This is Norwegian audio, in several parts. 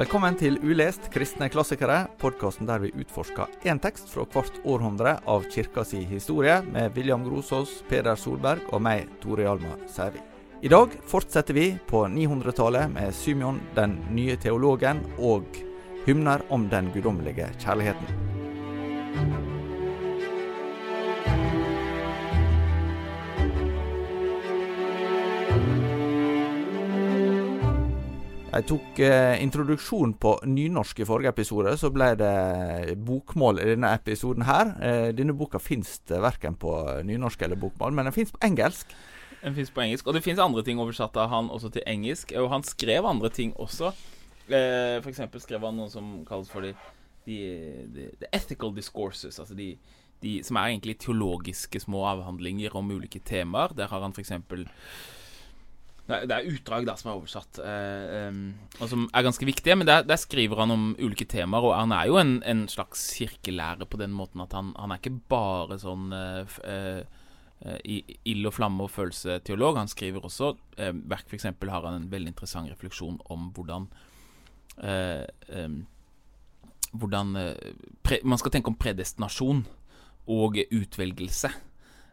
Velkommen til Ulest kristne klassikere, podkasten der vi utforsker én tekst fra hvert århundre av kirka si historie, med William Grosås, Peder Solberg og meg, Tore Hjalmar Sævik. I dag fortsetter vi på 900-tallet med Symeon den nye teologen og hymner om den guddommelige kjærligheten. Jeg tok eh, introduksjon på nynorsk i forrige episode, så ble det bokmål i denne episoden her. Eh, denne boka fins verken på nynorsk eller bokmål, men den fins på engelsk. Den fins på engelsk, og det fins andre ting oversatt av han også til engelsk. Og han skrev andre ting også. Eh, for eksempel skrev han noe som kalles for de, de, de, the ethical discourses, altså de, de, som er egentlig teologiske små avhandlinger om ulike temaer. Der har han for eksempel det er utdrag da som er oversatt, eh, um, og som er ganske viktige. Men der, der, skriver han om ulike temaer, og han er jo en, en slags kirkelærer på den måten at han, han er ikke bare sånn i uh, ild og flamme og følelseteolog. Han skriver også eh, verk, f.eks. har han en veldig interessant refleksjon om hvordan um, Hvordan pre, man skal tenke om predestinasjon og utvelgelse.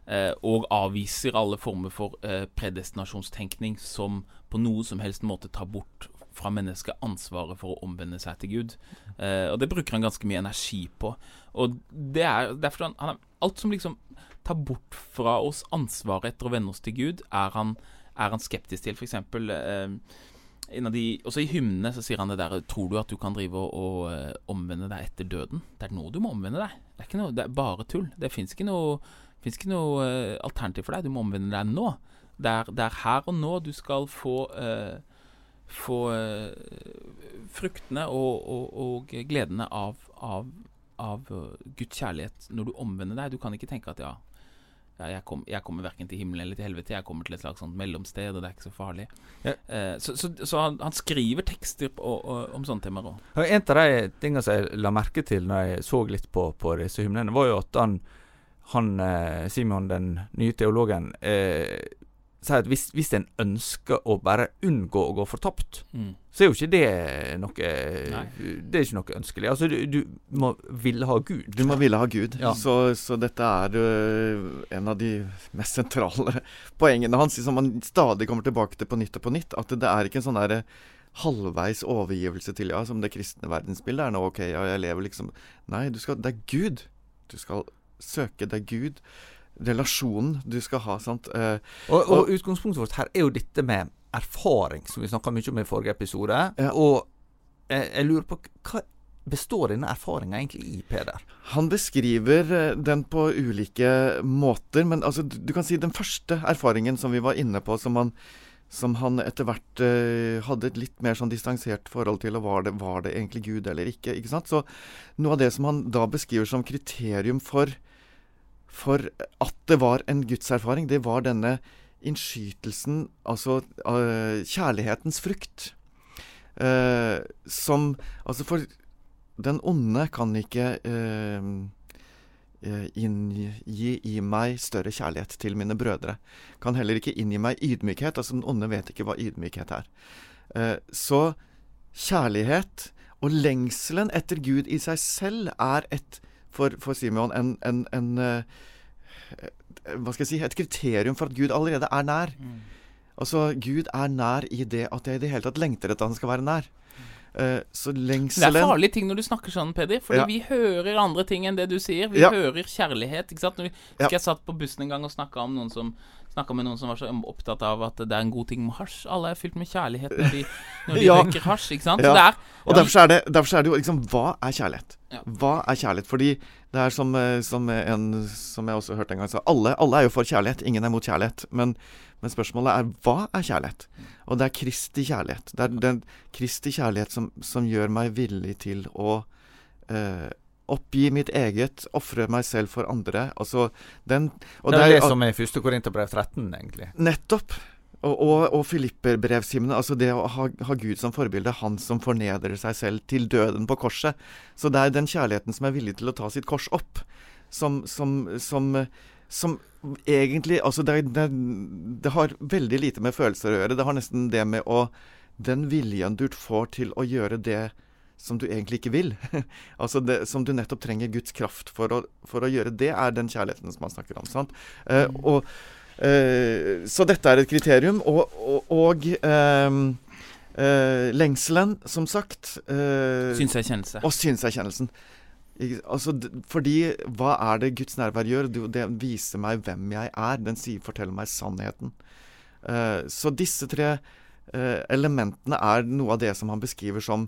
Eh, og avviser alle former for eh, predestinasjonstenkning som på noe som helst måte tar bort fra mennesket ansvaret for å omvende seg til Gud. Eh, og det bruker han ganske mye energi på. Og det er derfor han, han Alt som liksom tar bort fra oss ansvaret etter å vende oss til Gud, er han, er han skeptisk til. For eksempel eh, de, også i hymnene så sier han det der Tror du at du kan drive og, og omvende deg etter døden? Det er nå du må omvende deg. Det er, noe, det er bare tull. Det fins ikke noe fins ikke noe uh, alternativ for deg. Du må omvende deg nå. Det er, det er, her og nå du skal få uh, få uh, fruktene og, og, og, gledene av, av, av Guds kjærlighet når du omvender deg. Du kan ikke tenke at ja, ja jeg, kom, jeg, kommer verken til himmelen eller til helvete. Jeg kommer til et slags sånt mellomsted, og det er ikke så farlig. Ja. Eh, så, så, så han, han, skriver tekster på, og, om sånne temaer òg. En av de tingene som jeg la merke til når jeg så litt på, på disse hymnene, var jo at han han eh, Simon, den nye teologen, eh, sier at hvis, hvis en ønsker å bare unngå å gå fortapt, mm. så er jo ikke det noe Nei. Det er ikke noe ønskelig. Altså, du, du, må ville ha Gud. Du må ville ha Gud. Ja. Så, så, dette er uh, en av de mest sentrale poengene hans, som han stadig kommer tilbake til på nytt og på nytt. At det er ikke en sånn derre halvveis overgivelse til ja, som det kristne verdensbildet er nå. Ok, ja, jeg lever liksom Nei, du skal, det er Gud du skal søke deg Gud. Relasjonen du skal ha. sant? Eh, og, og, og, utgangspunktet vårt her er jo dette med erfaring, som vi snakka mye om i forrige episode. Ja. Og jeg, jeg lurer på hva består denne erfaringa egentlig i, Peder? Han beskriver eh, den på ulike måter, men altså, du kan si den første erfaringen som vi var inne på, som han, som han etter hvert uh, hadde et litt mer sånn distansert forhold til, og var det, var det egentlig Gud eller ikke? ikke sant? Så noe av det som han da beskriver som kriterium for for at det var en gudserfaring, det var denne innskytelsen, altså uh, kjærlighetens frukt. Uh, som Altså, for den onde kan ikke uh, inngi i meg større kjærlighet til mine brødre. Kan heller ikke inngi meg ydmykhet. Altså, den onde vet ikke hva ydmykhet er. så kjærlighet og lengselen etter Gud i seg selv er et for, for Simeon en, en, en uh, Hva skal jeg si Et kriterium for at Gud allerede er nær. Mm. Altså, Gud er nær i det at jeg i det hele tatt lengter etter at han skal være nær. Uh, så lengselen Det er farlige ting når du snakker sånn, Peder. Fordi ja. vi hører andre ting enn det du sier. Vi ja. hører kjærlighet. ikke sant? Når vi, ja. Jeg satt på bussen en gang og snakka om noen som Snakka med noen som var så opptatt av at det er en god ting med hasj. Alle er fylt med kjærlighet når de, når de ja. røyker hasj. ikke sant? Ja. Er, og derfor er, det, derfor er, det, jo liksom Hva er kjærlighet? Ja. Hva er kjærlighet? Fordi det er som, eh, som, en Som jeg også hørte en gang sa alle, alle, er jo for kjærlighet. Ingen er mot kjærlighet. Men, men, spørsmålet er hva er kjærlighet? Og det er Kristi kjærlighet. Det er den Kristi kjærlighet som, som gjør meg villig til å eh, Oppgi mitt eget, ofre meg selv for andre. Altså, den, det er det, det som er første Korinterbrev 13, egentlig. Nettopp. Og, og, og filipperbrevsimene, Altså det å ha, ha, Gud som forbilde. Han som fornedrer seg selv til døden på korset. Så det er den kjærligheten som er villig til å ta sitt kors opp, som, som, som, som egentlig Altså, det, det, det, har veldig lite med følelser å gjøre. Det har nesten det med å den viljen du får til å gjøre det som du egentlig ikke vil. altså det, Som du nettopp trenger Guds kraft for å, for å, gjøre. Det er den kjærligheten som man snakker om. sant? Eh, mm. og, eh, så dette er et kriterium. Og, og, og eh, eh lengselen, som sagt eh, Synserkjennelse. Og synserkjennelsen. Altså, fordi hva er det Guds nærvær gjør? Det viser meg hvem jeg er. Den sier, forteller meg sannheten. Uh, så disse tre uh, elementene er noe av det som han beskriver som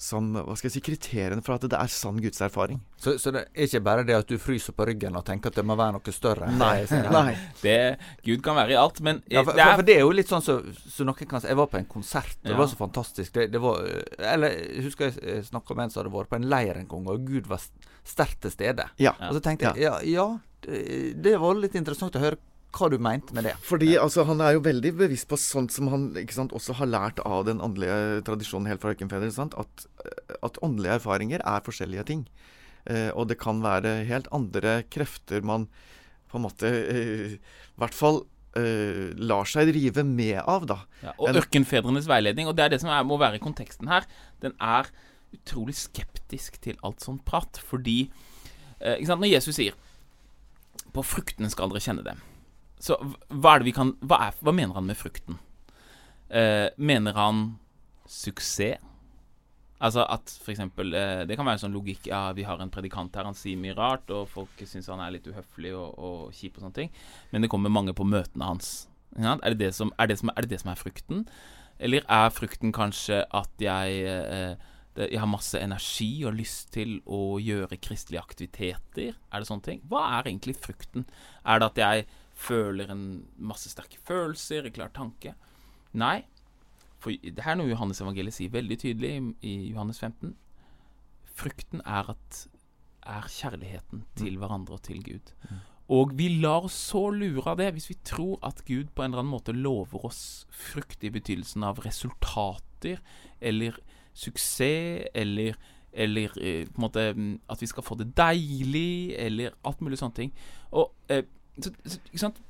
som hva skal jeg si, kriteriene for at det er sann gudserfaring. Så, så det er ikke bare det at du fryser på ryggen og tenker at det må være noe større? Nei. nei. Det, Gud kan være i alt, men ja, for, det, er, for, det er jo litt sånn så, så noen kan Jeg var på en konsert, og ja. det var så fantastisk. Det, det var, eller jeg husker jeg snakka med en som hadde vært på en leir en gang, og Gud var sterkt til stede. Ja. Og så tenkte jeg ja, ja det, det var litt interessant å høre hva du mente med det. Fordi altså, Han er jo veldig bevisst på sånt som han sant, også har lært av den åndelige tradisjonen helt fra Økenfeder. At, at åndelige erfaringer er forskjellige ting. Eh, og det kan være helt andre krefter man på en måte eh, I hvert fall eh, lar seg rive med av, da. Ja, og en, Ørkenfedrenes veiledning, og det er det som er, må være i konteksten her, den er utrolig skeptisk til alt sånt prat. Fordi eh, ikke sant, Når Jesus sier 'På fruktene skal dere kjenne dem', så hva er det vi kan Hva, er, hva mener han med frukten? Eh, mener han suksess? Altså at eksempel eh, Det kan være en sånn logikk Ja, vi har en predikant her, han sier mye rart, og folk syns han er litt uhøflig og, og kjip og sånne ting, men det kommer mange på møtene hans. Ja, er, det det som, er, det som, er, det det som, er frukten? Eller er frukten kanskje at jeg eh, jeg har masse energi og lyst til å gjøre kristelige aktiviteter? Er det sånne ting? Hva er egentlig frukten? Er det at jeg føler en masse sterke følelser, en klar tanke. Nei, for det her er noe Johannes evangeliet sier veldig tydelig i, Johannes 15. Frukten er, at, er kjærligheten til hverandre og til Gud. Mm. Og vi lar oss så lure av det hvis vi tror at Gud på en eller annen måte lover oss frukt i betydelsen av resultater eller suksess eller eller eh, på en måte mm, at vi skal få det deilig, eller alt mulig sånne ting. Og eh, ikke sant?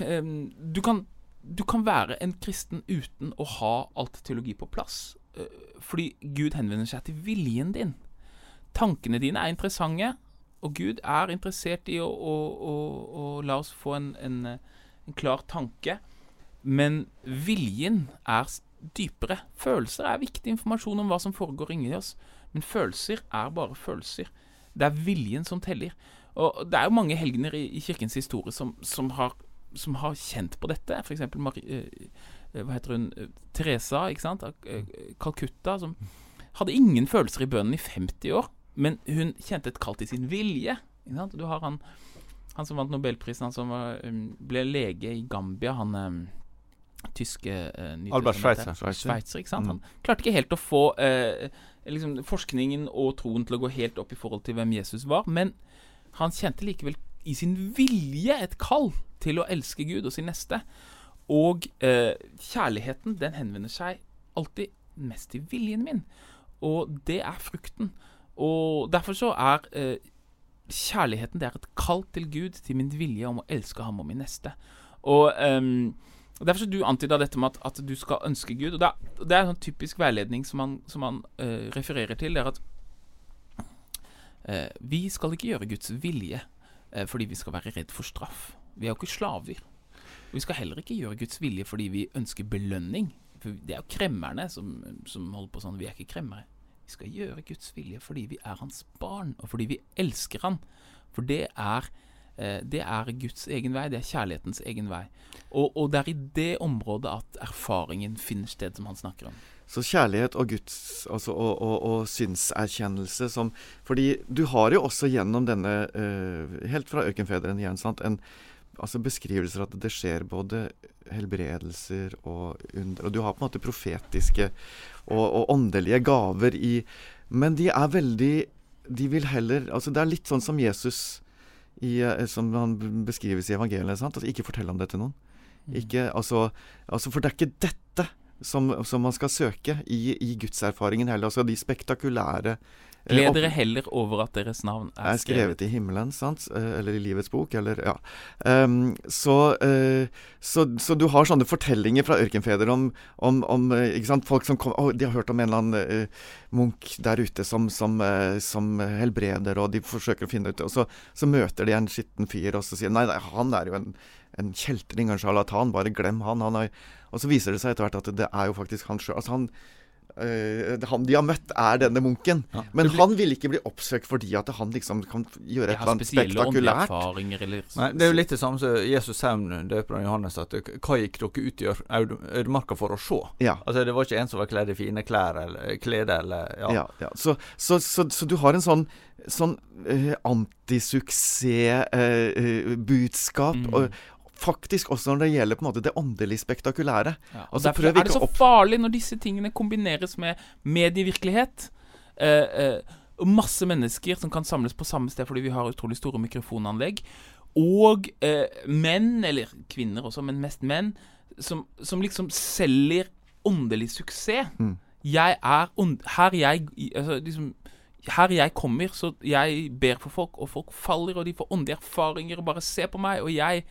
Um, du, kan, du kan være en kristen uten å ha alt teologi på plass. Uh, fordi Gud henvender seg til viljen din. Tankene dine er interessante, og Gud er interessert i å, å, å, å la oss få en, en, en, klar tanke. Men viljen er dypere. Følelser er viktig informasjon om hva som foregår inni oss. Men følelser er bare følelser. Det er viljen som teller. Og det er jo mange helgener i, kirkens historie som, som, har, som, har, kjent på dette. F.eks. Eh, eh, hva heter hun eh, Teresa ikke sant? Calcutta, som hadde ingen følelser i bønnen i 50 år, men hun kjente et kall til sin vilje. Du har han, han som vant nobelprisen, han som var, um, ble lege i Gambia, han um, tyske uh, Albert Schweitzer. Schweitzer ikke sant? Mm. Han klarte ikke helt å få uh, liksom, forskningen og troen til å gå helt opp i forhold til hvem Jesus var, men han kjente likevel i sin vilje et kall til å elske Gud og sin neste. Og eh, kjærligheten, den henvender seg alltid mest til viljen min. Og det er frukten. Og derfor så er eh, kjærligheten det er et kall til Gud, til min vilje om å elske ham og min neste. Og eh, Derfor så du antyda dette med at, at, du skal ønske Gud. og Det, det er en sånn typisk veiledning som man, som man uh, refererer til. det er at Eh, vi skal ikke gjøre Guds vilje eh, fordi vi skal være redd for straff. Vi er jo ikke slaver. Vi skal heller ikke gjøre Guds vilje fordi vi ønsker belønning. For det er jo kremmerne som, som holder på sånn. Vi er ikke kremmere. Vi skal gjøre Guds vilje fordi vi er hans barn, og fordi vi elsker han. For det er, eh, det er Guds egen vei, det er kjærlighetens egen vei. Og, og det er i det området at erfaringen finner sted, som han snakker om. Så kjærlighet og Guds altså, og, og, og synserkjennelse som Fordi du har jo også gjennom denne, uh, helt fra Ørkenfederen igjen, sant, en, altså beskrivelser at det skjer både helbredelser og under. Og du har på en måte profetiske og, og åndelige gaver i Men de er veldig De vil heller Altså det er litt sånn som Jesus i, eh, som han beskrives i evangeliet. Sant? Altså, ikke fortell om det til noen. Mm. Ikke, altså, altså, for det er ikke dette som, som man skal søke i, i gudserfaringen heller. Altså de spektakulære eh, Gled dere heller over at deres navn er, er skrevet i himmelen, sant? Eh, eller i livets bok, eller ja. Um, så, uh, så, så du har sånne fortellinger fra ørkenfedre om, om, om ikke sant? folk som kom, å, De har hørt om en eller annen uh, munk der ute som, som, uh, som helbreder, og de forsøker å finne ut det. Og så, så møter de en skitten fyr, og så sier nei, nei, han er jo en, en kjeltring, en sjarlatan, bare glem han. han er, og så viser det seg etter hvert at det er jo faktisk han sjøl. Altså han, eh, han de har møtt, er denne munken. Ja. Men han vil ikke bli oppsøkt fordi at han liksom kan gjøre et eller annet spektakulært. erfaringer eller Nei, Det er jo litt det samme som Jesus Saun døper han Johannes. At eh, hva gikk dere ut i ød- ød- ødemarka for å se? Ja. Altså Det var ikke en som var kledd i fine klær eller klede eller ja. Ja, ja. Så, så, så, så du har en sånn, sånn eh, antisuksess-budskap. Mm. og Faktisk også når det gjelder på en måte det åndelig spektakulære. Ja, og Altså, Derfor er det så farlig når disse tingene kombineres med medievirkelighet. Eh, eh, masse mennesker som kan samles på samme sted fordi vi har utrolig store mikrofonanlegg. Og eh, menn, eller kvinner også, men mest menn, som, som liksom selger åndelig suksess. Mm. Jeg er ond, Her jeg altså, liksom, her jeg kommer, så jeg ber for folk, og folk faller, og de får åndelige erfaringer, og bare se på meg, og jeg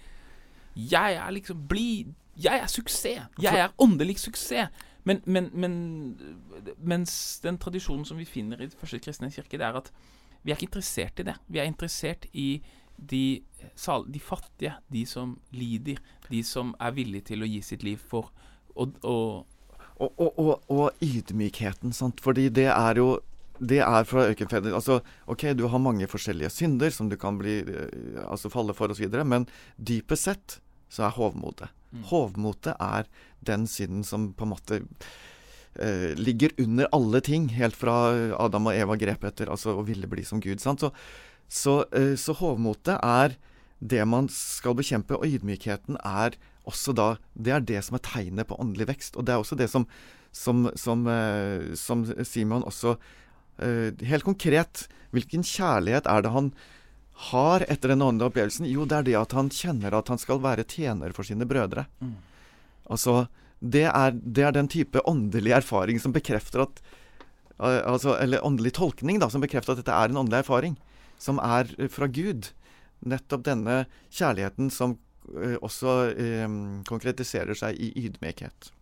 Jeg er liksom blid. Jeg er suksess. Jeg er åndelig suksess. Men, men, men mens den tradisjonen som vi finner i den første kristne kirke, det er at vi er ikke interessert i det. Vi er interessert i de, sal- de fattige, de som lider, de som er villige til å gi sitt liv for å Og, og, og, og ydmykheten, sant. Fordi det er jo det er fra ørkenfedre. Altså, OK, du har mange forskjellige synder som du kan bli, eh, altså falle for osv., men dypest sett så er hovmote. Mm. Hovmotet er den synden som på en måte eh, ligger under alle ting, helt fra Adam og Eva grep etter altså å ville bli som Gud. Sant? Så, så, eh, så hovmotet er det man skal bekjempe, og ydmykheten er også da Det er det som er tegnet på åndelig vekst. Og det er også det som, som, som, eh, som Simon også eh, Helt konkret, hvilken kjærlighet er det han har etter den åndelige opplevelsen? Jo, det er det at han kjenner at han skal være tjener for sine brødre. Mm. Altså, det er, det er den type åndelig erfaring som bekrefter at altså, Eller åndelig tolkning, da, som bekrefter at dette er en åndelig erfaring. Som er eh, fra Gud. Nettopp denne kjærligheten som eh, også eh, konkretiserer seg i ydmykhet.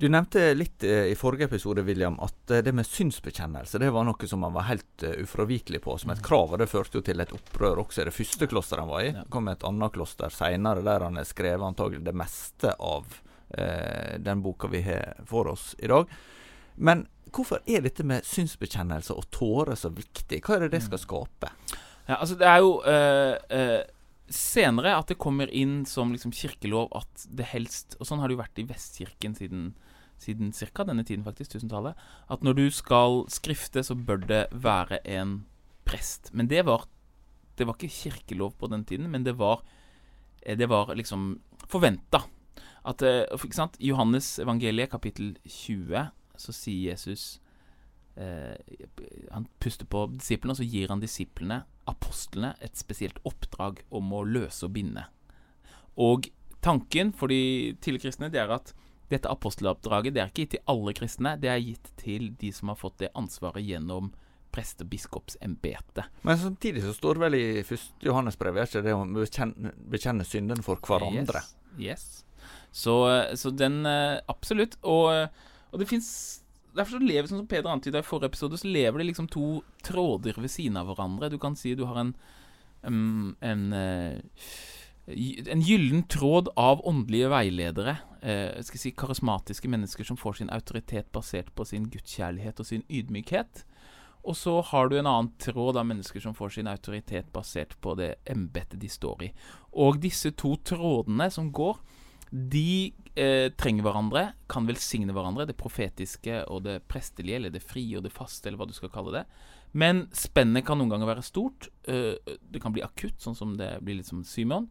Du nevnte litt eh, i forrige episode William, at eh, det med synsbekjennelse det var noe som man var helt eh, ufravikelig på som et krav. og Det førte jo til et opprør også i det første klosteret han var i. Det kom et annet kloster seinere der han har skrevet antagelig det meste av eh, den boka vi har for oss i dag. Men hvorfor er dette med synsbekjennelse og tårer så viktig? Hva er det det skal skape? Ja, altså det er jo Øh, øh senere at det kommer inn som liksom kirkelov at det helst Og sånn har det jo vært i Vestkirken siden, siden ca. denne tiden, faktisk, 1000-tallet. At når du skal skrifte, så bør det være en prest. Men det var Det var ikke kirkelov på den tiden, men det var eh, Det var liksom forventa. At eh, Ikke sant? I Johannes evangeliet, kapittel 20, så sier Jesus eh, Han puster på disiplene, og så gir han disiplene, apostlene, et spesielt oppdrag om å løse og binde. Og tanken for de tidligkristne det er at dette aposteloppdraget det er ikke gitt til alle kristne, det er gitt til de som har fått det ansvaret gjennom prest- og biskopsembetet. Men samtidig så står det vel i 1. Johannesbrev ikke det å bekjenne, bekjenne synden for hverandre? Yes. yes. Så, så den eh, Absolutt. Og, og det fins Derfor så lever som Peder antyda i forrige episode, så lever det liksom to tråder ved siden av hverandre. Du kan si du har en en, en, eh, en gyllen tråd av åndelige veiledere. eh, skal si Karismatiske mennesker som får sin autoritet basert på sin gudskjærlighet og sin ydmykhet. Og så har du en annen tråd av mennesker som får sin autoritet basert på det embetet de står i. Og disse to trådene som går, de eh, trenger hverandre, kan velsigne hverandre. Det profetiske og det prestelige, eller det frie og det faste, eller hva du skal kalle det. Men spennet kan noen ganger være stort. Eh, det kan bli akutt, sånn som det blir litt som Simon.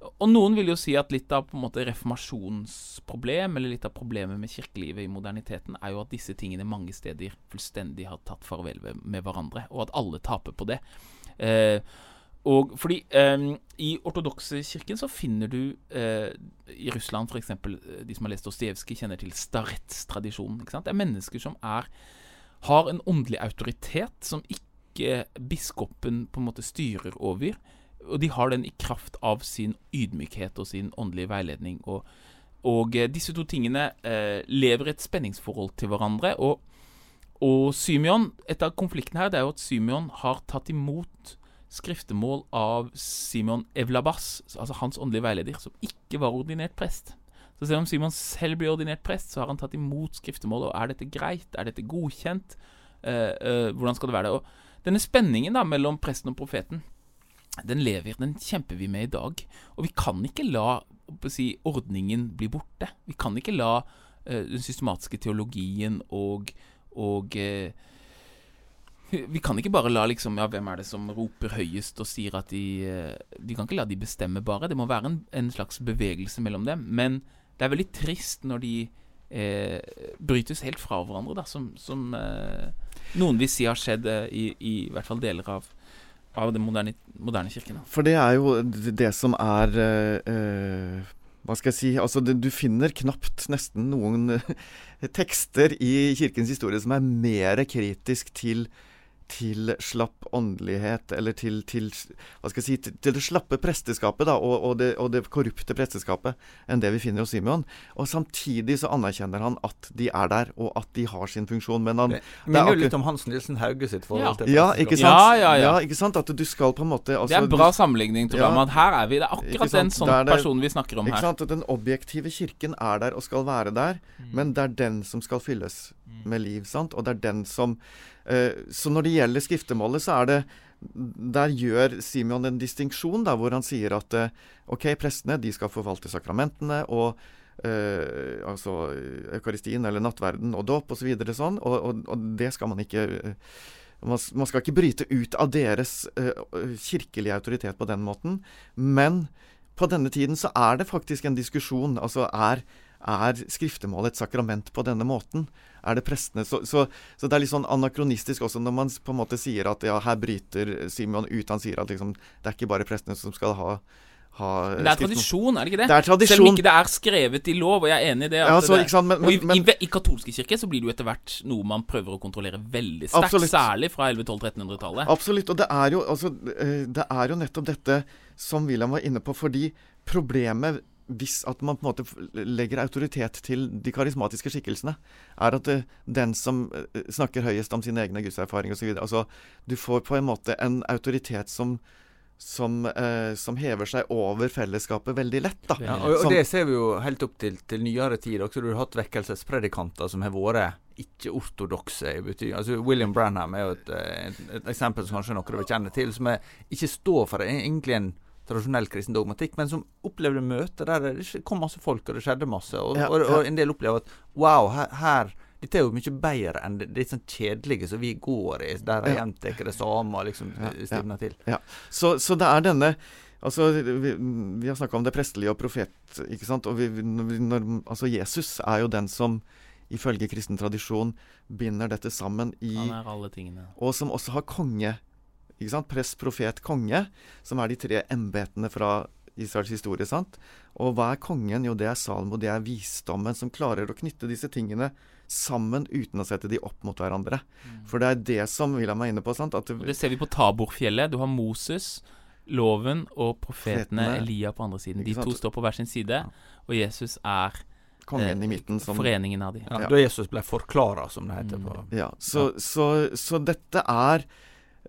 Og noen vil jo si at litt av på en måte reformasjonsproblem, eller litt av problemet med kirkelivet i moderniteten, er jo at disse tingene mange steder fullstendig har tatt farvel med, hverandre, og at alle taper på det. Eh, og fordi eh, I ortodokse kirken så finner du eh, I Russland f.eks. De som har lest Dostojevskij, kjenner til starets-tradisjonen. Det er mennesker som er, har en åndelig autoritet som ikke biskopen på en måte styrer over. Og de har den i kraft av sin ydmykhet og sin åndelige veiledning. Og, og eh, disse to tingene eh, lever et spenningsforhold til hverandre. Og, og Symeon, Et av konfliktene her det er jo at Symeon har tatt imot skriftemål av Simon Evlabas, altså hans åndelige veileder, som ikke var ordinert prest. Så selv om Simon selv blir ordinert prest, så har han tatt imot skriftemålet. Og er dette greit? Er dette godkjent? Eh, eh, hvordan skal det være det? Og denne spenningen da mellom presten og profeten, den lever, den kjemper vi med i dag. Og vi kan ikke la si, ordningen bli borte. Vi kan ikke la eh, den systematiske teologien og, og eh, vi kan ikke bare la liksom Ja, hvem er det som roper høyest og sier at de eh, Vi kan ikke la de bestemme bare. Det må være en, en slags bevegelse mellom dem. Men det er veldig trist når de eh, brytes helt fra hverandre, da, som, som eh, noen vil si har skjedd eh, i, i, hvert fall deler av av den moderne, moderne kirken. Da. For det er jo det som er øh, Hva skal jeg si Altså, det, du finner knapt nesten noen tekster i kirkens historie som er mer kritisk til til slapp åndelighet, eller til, til, hva skal jeg si, til, til det slappe presteskapet da, og, og, det, og, det, korrupte presteskapet enn det vi finner hos Simeon. Og samtidig så anerkjenner han at de er der, og at de har sin funksjon. Men han Det minner jo litt om Hans Nilsen Hauge sitt forhold ja. til ja, ikke sant? Ja, ja, ja. ja, ikke sant? At du skal på en måte altså, Det er en bra sammenligning, tror jeg. Ja. Men her er vi. Det er akkurat den sånn det- personen vi snakker om Ikke her. sant? At Den objektive kirken er der og skal være der, Mm. men det er den som skal fylles med liv. sant? Og det er den som eh, Så når det gjelder skriftemålet, så er det Der gjør Simeon en distinksjon, da, hvor han sier at eh, OK, prestene de skal forvalte sakramentene og eh, altså Eukaristien eller nattverden og dåp osv. Så sånn, og, og, og det skal man ikke eh, man, man skal ikke bryte ut av deres eh, kirkelige autoritet på den måten. Men på denne tiden så er det faktisk en diskusjon. Altså er, er skriftemålet et sakrament på denne måten? Er det prestene så, så, så det er litt sånn anakronistisk også når man på en måte sier at ja, her bryter Simeon ut. Han sier at liksom, det er ikke bare prestene som skal ha, ha Men det er tradisjon, er det ikke det? Det er Selv om ikke det er skrevet i lov, og jeg er enig i det. Ja, så, det, sant, men, og i, men, men i, I katolske kirke så blir det jo etter hvert noe man prøver å kontrollere veldig sterkt. Absolutt. Særlig fra 1100-1200-1300-tallet. Absolutt. Og det er, jo, altså, eh, det er jo nettopp dette som William var inne på. Fordi problemet hvis at man på en måte legger autoritet til de karismatiske skikkelsene, er at eh, den som eh, snakker høyest om sine egne gudserfaringer osv. Altså, du får på en måte en autoritet som som, eh, som hever seg over fellesskapet veldig lett. da. Ja, og, og det ser vi jo helt opp til, til nyere tid også. Du har hatt vekkelsespredikanter som har vært ikke-ortodokse i betyr. Altså William Branham er jo et, eh, et, et eksempel som kanskje noen vil kjenne til, som er, ikke står for egentlig en tradisjonell kristen dogmatikk, men som opplevde møter der det kom masse folk, og det skjedde masse. Og, Ja, og, ja. og en del opplever at wow, her, her dette er jo mye bedre enn det, det sånn kjedelige som vi går i, der de Ja. gjentar det samme og liksom Ja, ja. stivner til. Så, så det er denne Altså, vi, vi har snakka om det prestelige og profet, ikke sant. Og vi, vi- når, altså, Jesus er jo den som ifølge kristen tradisjon binder dette sammen i Han er alle tingene. Og som også har konge. Ikke sant? Prest, profet, konge. Som er de tre embetene fra Israels historie. sant? Og hva er kongen? Jo, det er Salmo. Det er visdommen som klarer å knytte disse tingene sammen uten å sette de opp mot hverandre. For det er det som William er inne på. sant? At Og det ser vi på Taborfjellet. Du har Moses, loven og profetene Profetene. Elia på andre siden. De to står på hver sin side, og Jesus er kongen eh, i midten som foreningen av de. Ja, Ja. Da Jesus ble forklara, som det heter. på Ja, så, så, så dette er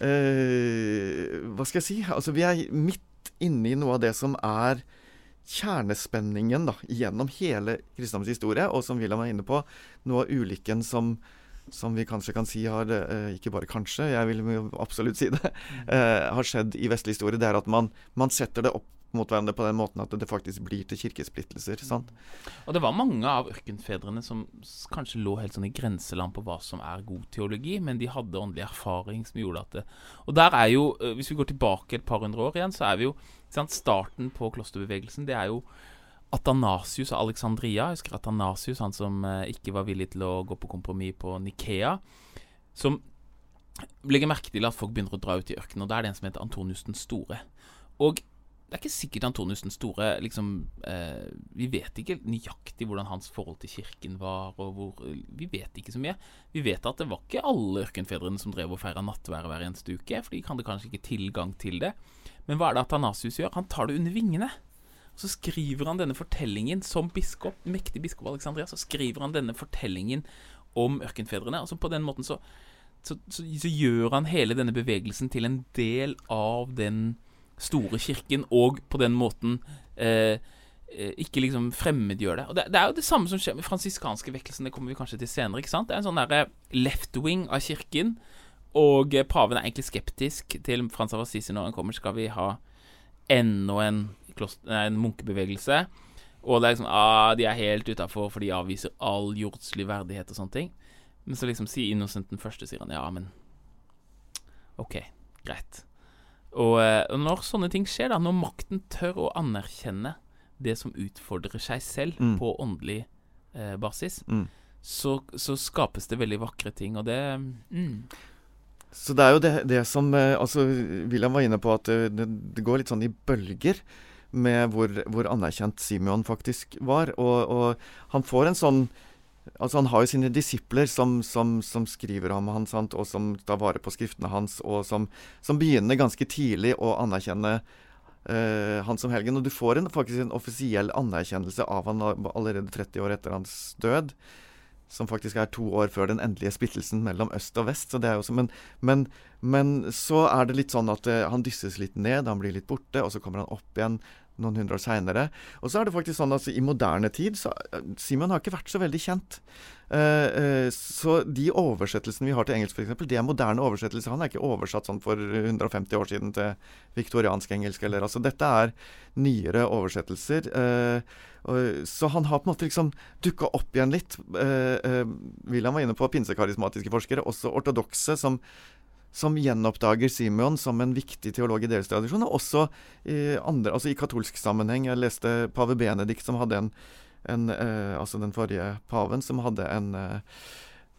eh, Hva skal jeg si? Altså, vi er midt inne i noe av det som er kjernespenningen da, gjennom hele kristendommens historie, og som William er inne på, noe av ulykken som, som vi kanskje kan si har eh, Ikke bare kanskje, jeg vil absolutt si det. eh, har skjedd i vestlig historie. Det er at man, man setter det opp mot hverandre på den måten at det faktisk blir til kirkesplittelser. sant? Og det var mange av ørkenfedrene som kanskje lå helt sånn i grenseland på hva som er god teologi, men de hadde åndelig erfaring som gjorde at det Og der er jo, hvis vi går tilbake et par hundre år igjen, så er vi jo sant, Starten på klosterbevegelsen, det er jo Atanasius av Alexandria. Jeg husker Atanasius, han som ikke var villig til å gå på kompromiss på Nikea. Som legger merke til at folk begynner å dra ut i ørkenen, og da er det en som heter Antonius den store. Og det er ikke sikkert Antonius den store liksom, eh, Vi vet ikke nøyaktig hvordan hans forhold til kirken var. Og hvor, vi vet ikke så mye. Vi vet at det var ikke alle ørkenfedrene som drev og feira nattvær hver eneste uke, for de hadde kanskje ikke tilgang til det. Men hva er det Atanasius gjør? Han tar det under vingene. Så skriver han denne fortellingen som biskop, mektig biskop Alexandria, så skriver han denne fortellingen om ørkenfedrene. Altså På den måten så, så, så, så gjør han hele denne bevegelsen til en del av den store kirken, og på den måten eh, eh, ikke liksom fremmedgjør det. Og det, det, er jo det samme som skjer med fransiskanske vekkelsen. Det kommer vi kanskje til senere. ikke sant? Det er en sånn derre left wing av kirken. Og eh, paven er egentlig skeptisk til Frans av Assisi når han kommer. Skal vi ha enda en, en munkebevegelse? Og det er liksom ah, de er helt utafor, for de avviser all jordslig verdighet og sånne ting. Men så liksom sier Innocent den første, sier han ja, men OK, greit. Og, eh, og, når sånne ting skjer, da, når makten tør å anerkjenne det som utfordrer seg selv mm. på åndelig eh, basis, mm. så, så, skapes det veldig vakre ting, og det mm. Så det er jo det, det som eh, Altså, William var inne på at det, det går litt sånn i bølger med hvor, hvor anerkjent Simeon faktisk var. Og, og han får en sånn Altså Han har jo sine disipler som, som, som skriver om han, sant? og som tar vare på skriftene hans, og som, som begynner ganske tidlig å anerkjenne uh, han som helgen. Og du får en, faktisk en offisiell anerkjennelse av han allerede 30 år etter hans død. Som faktisk er to år før den endelige splittelsen mellom øst og vest. Så det er jo men, men, men, så er det litt sånn at uh, han dysses litt ned, han blir litt borte, og så kommer han opp igjen noen hundre år seinere. Og så er det faktisk sånn at i moderne tid så eh, Simon har ikke vært så veldig kjent. Uh, uh, så de oversettelsene vi har til engelsk, f.eks., det er moderne oversettelser. Han er ikke oversatt sånn for 150 år siden til viktoriansk engelsk. Eller, altså, dette er nyere oversettelser. Uh, så han har på en måte liksom dukka opp igjen litt. William var inne på pinsekarismatiske forskere, også ortodokse, som som gjenoppdager Simeon som en viktig teolog i deres tradisjon, og også i, andre, altså i katolsk sammenheng. Jeg leste pave Benedikt, som hadde en, en eh, Altså den forrige paven, som hadde en eh,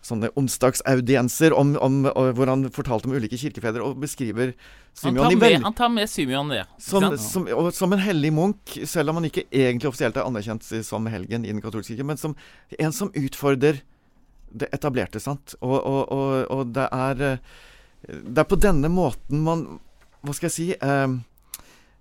sånne onsdagsaudienser om, om, hvor han fortalte om ulike kirkefedre, og beskriver Simeon han med, Han tar med Simeon det. Som, som, som, en hellig munk, selv om han ikke egentlig offisielt er anerkjent som helgen i den katolske kirke, men som en som utfordrer det etablerte, sant. Og, og, og, og det er eh, det er på denne måten man Hva skal jeg si eh,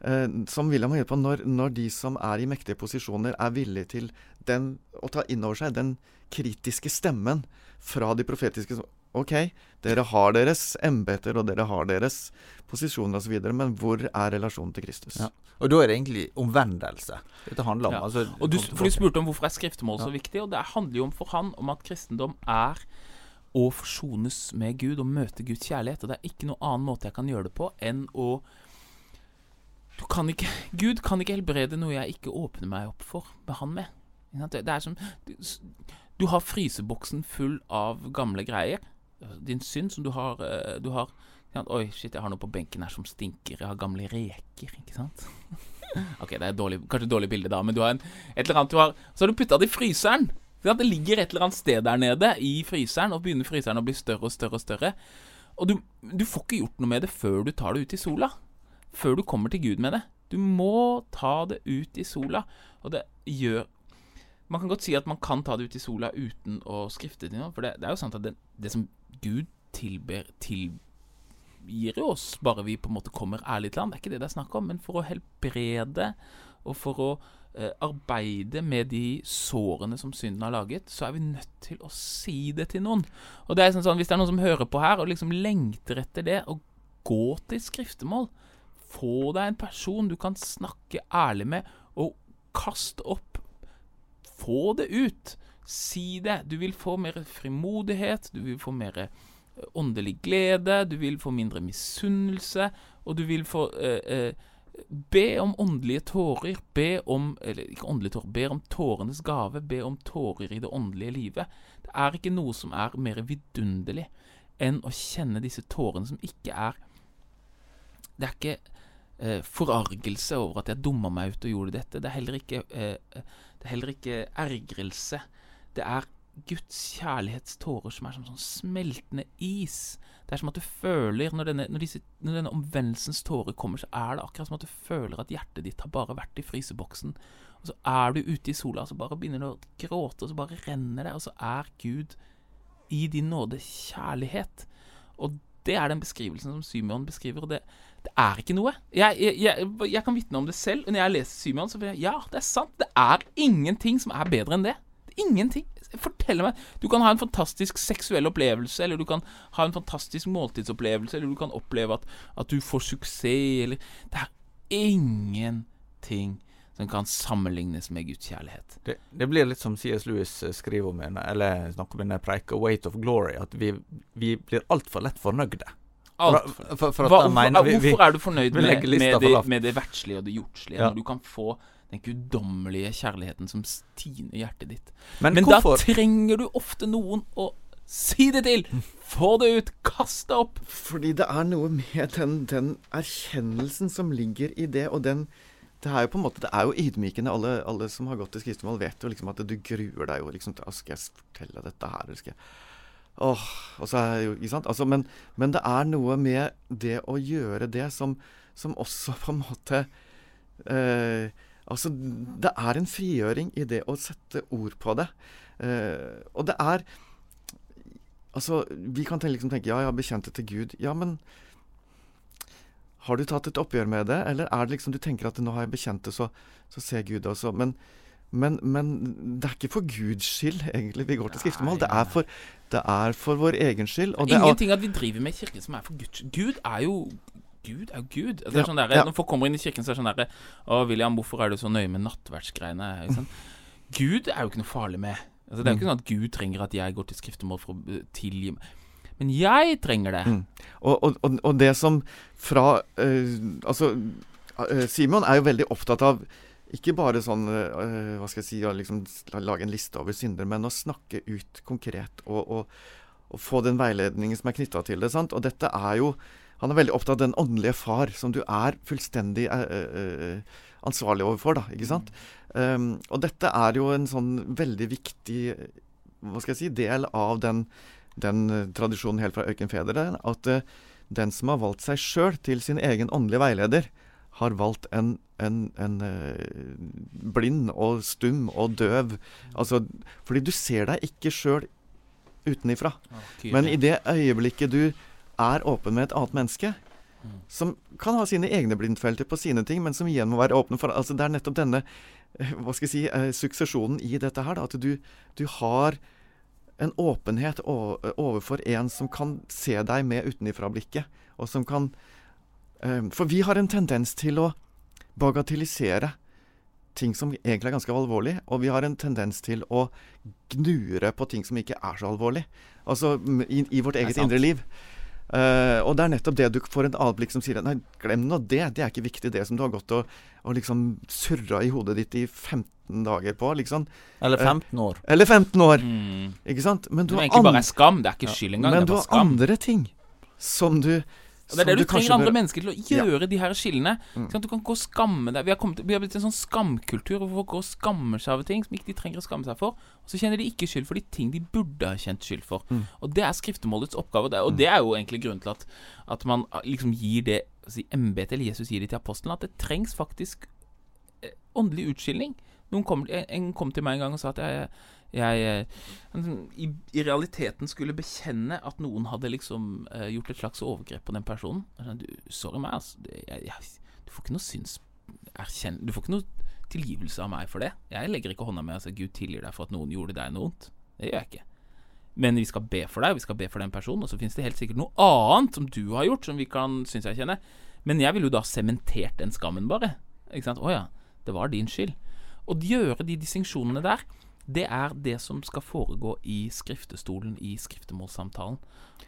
eh, Som William har hjulpet på, når, når, de som er i mektige posisjoner, er villige til den, å ta inn over seg den kritiske stemmen fra de profetiske OK, dere har deres embeter, og dere har deres posisjoner osv., men hvor er relasjonen til Kristus? Ja. Og da er det egentlig omvendelse dette handler om. Ja. Altså, og du, for du spurte om hvorfor er skriftemål så viktig, og det handler jo om for han om at kristendom er å forsones med Gud og møte Guds kjærlighet. Og det er ikke noen annen måte jeg kan gjøre det på enn å kan ikke, Gud kan ikke helbrede noe jeg ikke åpner meg opp for med Han med. Det er som Du, du har fryseboksen full av gamle greier. Din synd som du har, eh, du har Oi, shit, jeg har noe på benken her som stinker. Jeg har gamle reker, ikke sant? ok, det er dårlig, kanskje et dårlig bilde, da, men du har en, et eller annet du har Så har du putta det i fryseren. Det ligger et eller annet sted der nede i fryseren, og begynner fryseren å bli større og større og større. Og du, du, får ikke gjort noe med det før du tar det ut i sola. Før du kommer til Gud med det. Du må ta det ut i sola. Og det gjør Man kan godt si at man kan ta det ut i sola uten å skrifte til noe. For det, det, er jo sant at det, det som Gud tilber, tilgir oss, bare vi på en måte kommer ærlig til ham, det er ikke det det er snakk om. Men for å helbrede, og for å arbeide med de sårene som synden har laget, så er vi nødt til å si det til noen. Og det er sånn, sånn Hvis det er noen som hører på her og liksom lengter etter det, og gå til skriftemål Få deg en person du kan snakke ærlig med, og kast opp. Få det ut. Si det. Du vil få mer frimodighet, du vil få mer eh, åndelig glede, du vil få mindre misunnelse, og du vil få eh, eh, Be om åndelige tårer. Be om Eller ikke åndelige tårer, be om tårenes gave. Be om tårer i det åndelige livet. Det er ikke noe som er mer vidunderlig enn å kjenne disse tårene som ikke er Det er ikke eh, forargelse over at jeg dumma meg ut og gjorde dette. Det er heller ikke, eh, det er heller ikke ergrelse. Det er Guds kjærlighetstårer som er som sånn smeltende is. Det er som at du føler Når denne, når disse, når denne omvendelsens tårer kommer, så er det akkurat som at du føler at hjertet ditt har bare vært i fryseboksen. Og så er du ute i sola, og så bare begynner du å gråte, og så bare renner det, og så er Gud i din nåde kjærlighet. Og det er den beskrivelsen som Symeon beskriver. Og det, det er ikke noe. Jeg, jeg, jeg, jeg kan vitne om det selv. Når jeg leser Symeon, så blir jeg Ja, det er sant. Det er ingenting som er bedre enn det. Ingenting. Fortell meg Du kan ha en fantastisk seksuell opplevelse, eller du kan ha en fantastisk måltidsopplevelse, eller du kan oppleve at, at du får suksess, eller Det er ingenting som kan sammenlignes med Guds kjærlighet. Det, det blir litt som C.S. Lewis eh, skriver om, eller snakker om i preika 'Weight of Glory', at vi, vi blir altfor lett fornøyde. Alt. For, for, for Hva, mener, vi, hvorfor er du fornøyd med, med, det, med, det, verdslige og det jordslige, ja. når du kan få den guddommelige kjærligheten som stiner hjertet ditt? Men, Men da trenger du ofte noen å si det til! Få det ut! Kast det opp! Fordi det er noe med den, den erkjennelsen som ligger i det, og den det er jo på en måte, det er jo ydmykende. Alle, alle som har gått til skriftemål, vet jo liksom at du gruer deg jo liksom til Skal jeg fortelle dette her? Skal jeg Åh, og så er jo, ikke sant? Altså, men, men, det er noe med det å gjøre det som, som også på en måte eh, Altså, det er en frigjøring i det å sette ord på det. Eh, og det er Altså, vi kan liksom tenke ja, jeg har bekjent det til Gud. Ja, men har du tatt et oppgjør med det, eller er det liksom du tenker at nå har jeg bekjent det, så, så ser Gud også. Men, men, men, det er ikke for Guds skyld egentlig vi går til skriftemål. Det er for, det er for vår egen skyld. Og Ingenting at vi driver med kirke som er for Guds skyld. Gud er jo Gud er Gud. Det er sånn der. Når folk kommer inn i kirken, så er det sånn derre Å, William, hvorfor er du så nøye med nattverdsgreiene? Sånn. Gud er jo ikke noe farlig med. Altså, det er jo ikke mm. sånn at Gud trenger at jeg går til skriftemål for å tilgi meg. Men jeg trenger det. Mm. Og, og, og, det som fra øh, Altså, uh, Simon er jo veldig opptatt av ikke bare sånn øh, Hva skal jeg si liksom lage en liste over synder, men å snakke ut konkret og, og, og få den veiledningen som er knytta til det. sant? Og dette er jo Han er veldig opptatt av den åndelige far, som du er fullstendig ansvarlig overfor, da. Ikke sant? Um, og dette er jo en sånn veldig viktig hva skal jeg si, del av den den tradisjonen helt fra ørkenfedre, at uh, den som har valgt seg sjøl til sin egen åndelige veileder, har valgt en, en, en uh, blind og stum og døv. Altså, fordi du ser deg ikke sjøl utenifra. Men i det øyeblikket du er åpen med et annet menneske, mm. som kan ha sine egne blindfelter på sine ting, men som igjen må være åpne for altså Det er nettopp denne hva skal jeg si, suksesjonen i dette her. Da, at du, du har en åpenhet overfor en som kan se deg med utenifra-blikket, og som kan eh, For vi har en tendens til å bagatellisere ting som egentlig er ganske alvorlig, og vi har en tendens til å gnure på ting som ikke er så alvorlig. Altså i, i vårt eget indre liv. Uh, og det er nettopp det du får en avblikk blikk som sier Nei, glem nå det. Det er ikke viktig, det som du har gått og, og liksom surra i hodet ditt i 15 dager på. liksom. Eller 15 år. Uh, eller 15 år. Mm. Ikke sant? Men du har, bare skam. Det er ikke skyld engang. Men du har andre ting som du og Det er det du, du trenger andre bør... mennesker til å gjøre ja. de her skillene. Mm. at du kan gå og skamme deg. Vi har, kommet, vi har blitt en sånn skamkultur hvor folk går og skammer seg over ting som ikke de trenger å skamme seg for. Og så kjenner de ikke skyld for de ting de burde ha kjent skyld for. Mm. Og det er skriftemålets oppgave. Og det er jo egentlig grunnen til at, at man ah, liksom gir det si, embetet, eller Jesus gir det til apostelen, at det trengs faktisk eh, åndelig utskilling. Noen kom, en kom til meg en gang og sa at jeg jeg eh, i, i, realiteten skulle bekjenne at noen hadde liksom uh, gjort et slags overgrep på den personen. Du, sorry meg, altså. Jeg, jeg, du får ikke noe syns erkjenn, Du får ikke noe tilgivelse av meg for det. Jeg legger ikke hånda med altså Gud tilgir deg for at noen gjorde deg noe vondt. Det gjør jeg ikke. Men vi skal be for deg, vi skal be for den personen. Og så finnes det helt sikkert noe annet som du har gjort, som vi kan synes jeg kjenner. Men jeg ville jo da sementert den skammen, bare. Ikke sant? Å ja, det var din skyld. Å gjøre de distinksjonene der det er det som skal foregå i skriftestolen, i skriftemålssamtalen.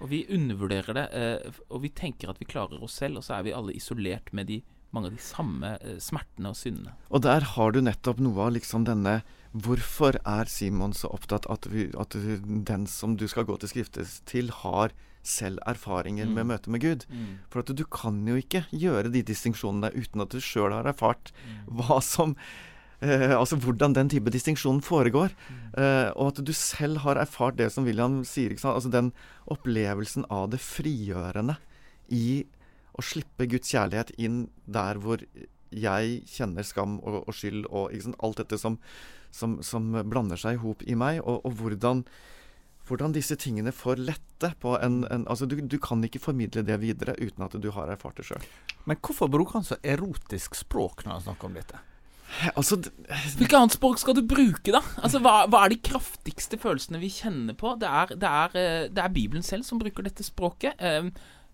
Og vi undervurderer det, eh, og vi tenker at vi klarer oss selv, og så er vi alle isolert med de, mange av de samme eh, smertene og syndene. Og der har du nettopp noe av liksom denne Hvorfor er Simon så opptatt at, vi, at den som du skal gå til skriftes til, har selv erfaringer mm. med møtet med Gud. Mm. For at du kan jo ikke gjøre de distinksjonene uten at du sjøl har erfart mm. hva som eh, altså hvordan den type distinksjon foregår. Eh, og at du selv har erfart det som William sier. Altså den opplevelsen av det frigjørende i å slippe Guds kjærlighet inn der hvor jeg kjenner skam og, og skyld og alt dette som, som, som, blander seg i hop i meg. Og, og hvordan, hvordan, disse tingene får lette på en, en altså du, du, kan ikke formidle det videre uten at du har erfart det sjøl. Men hvorfor bruker han så erotisk språk når han snakker om dette? Altså, Hvilket annet språk skal du bruke, da? Altså, hva, hva, er de kraftigste følelsene vi kjenner på? Det er, det, er, eh, det er, Bibelen selv som bruker dette språket. Eh,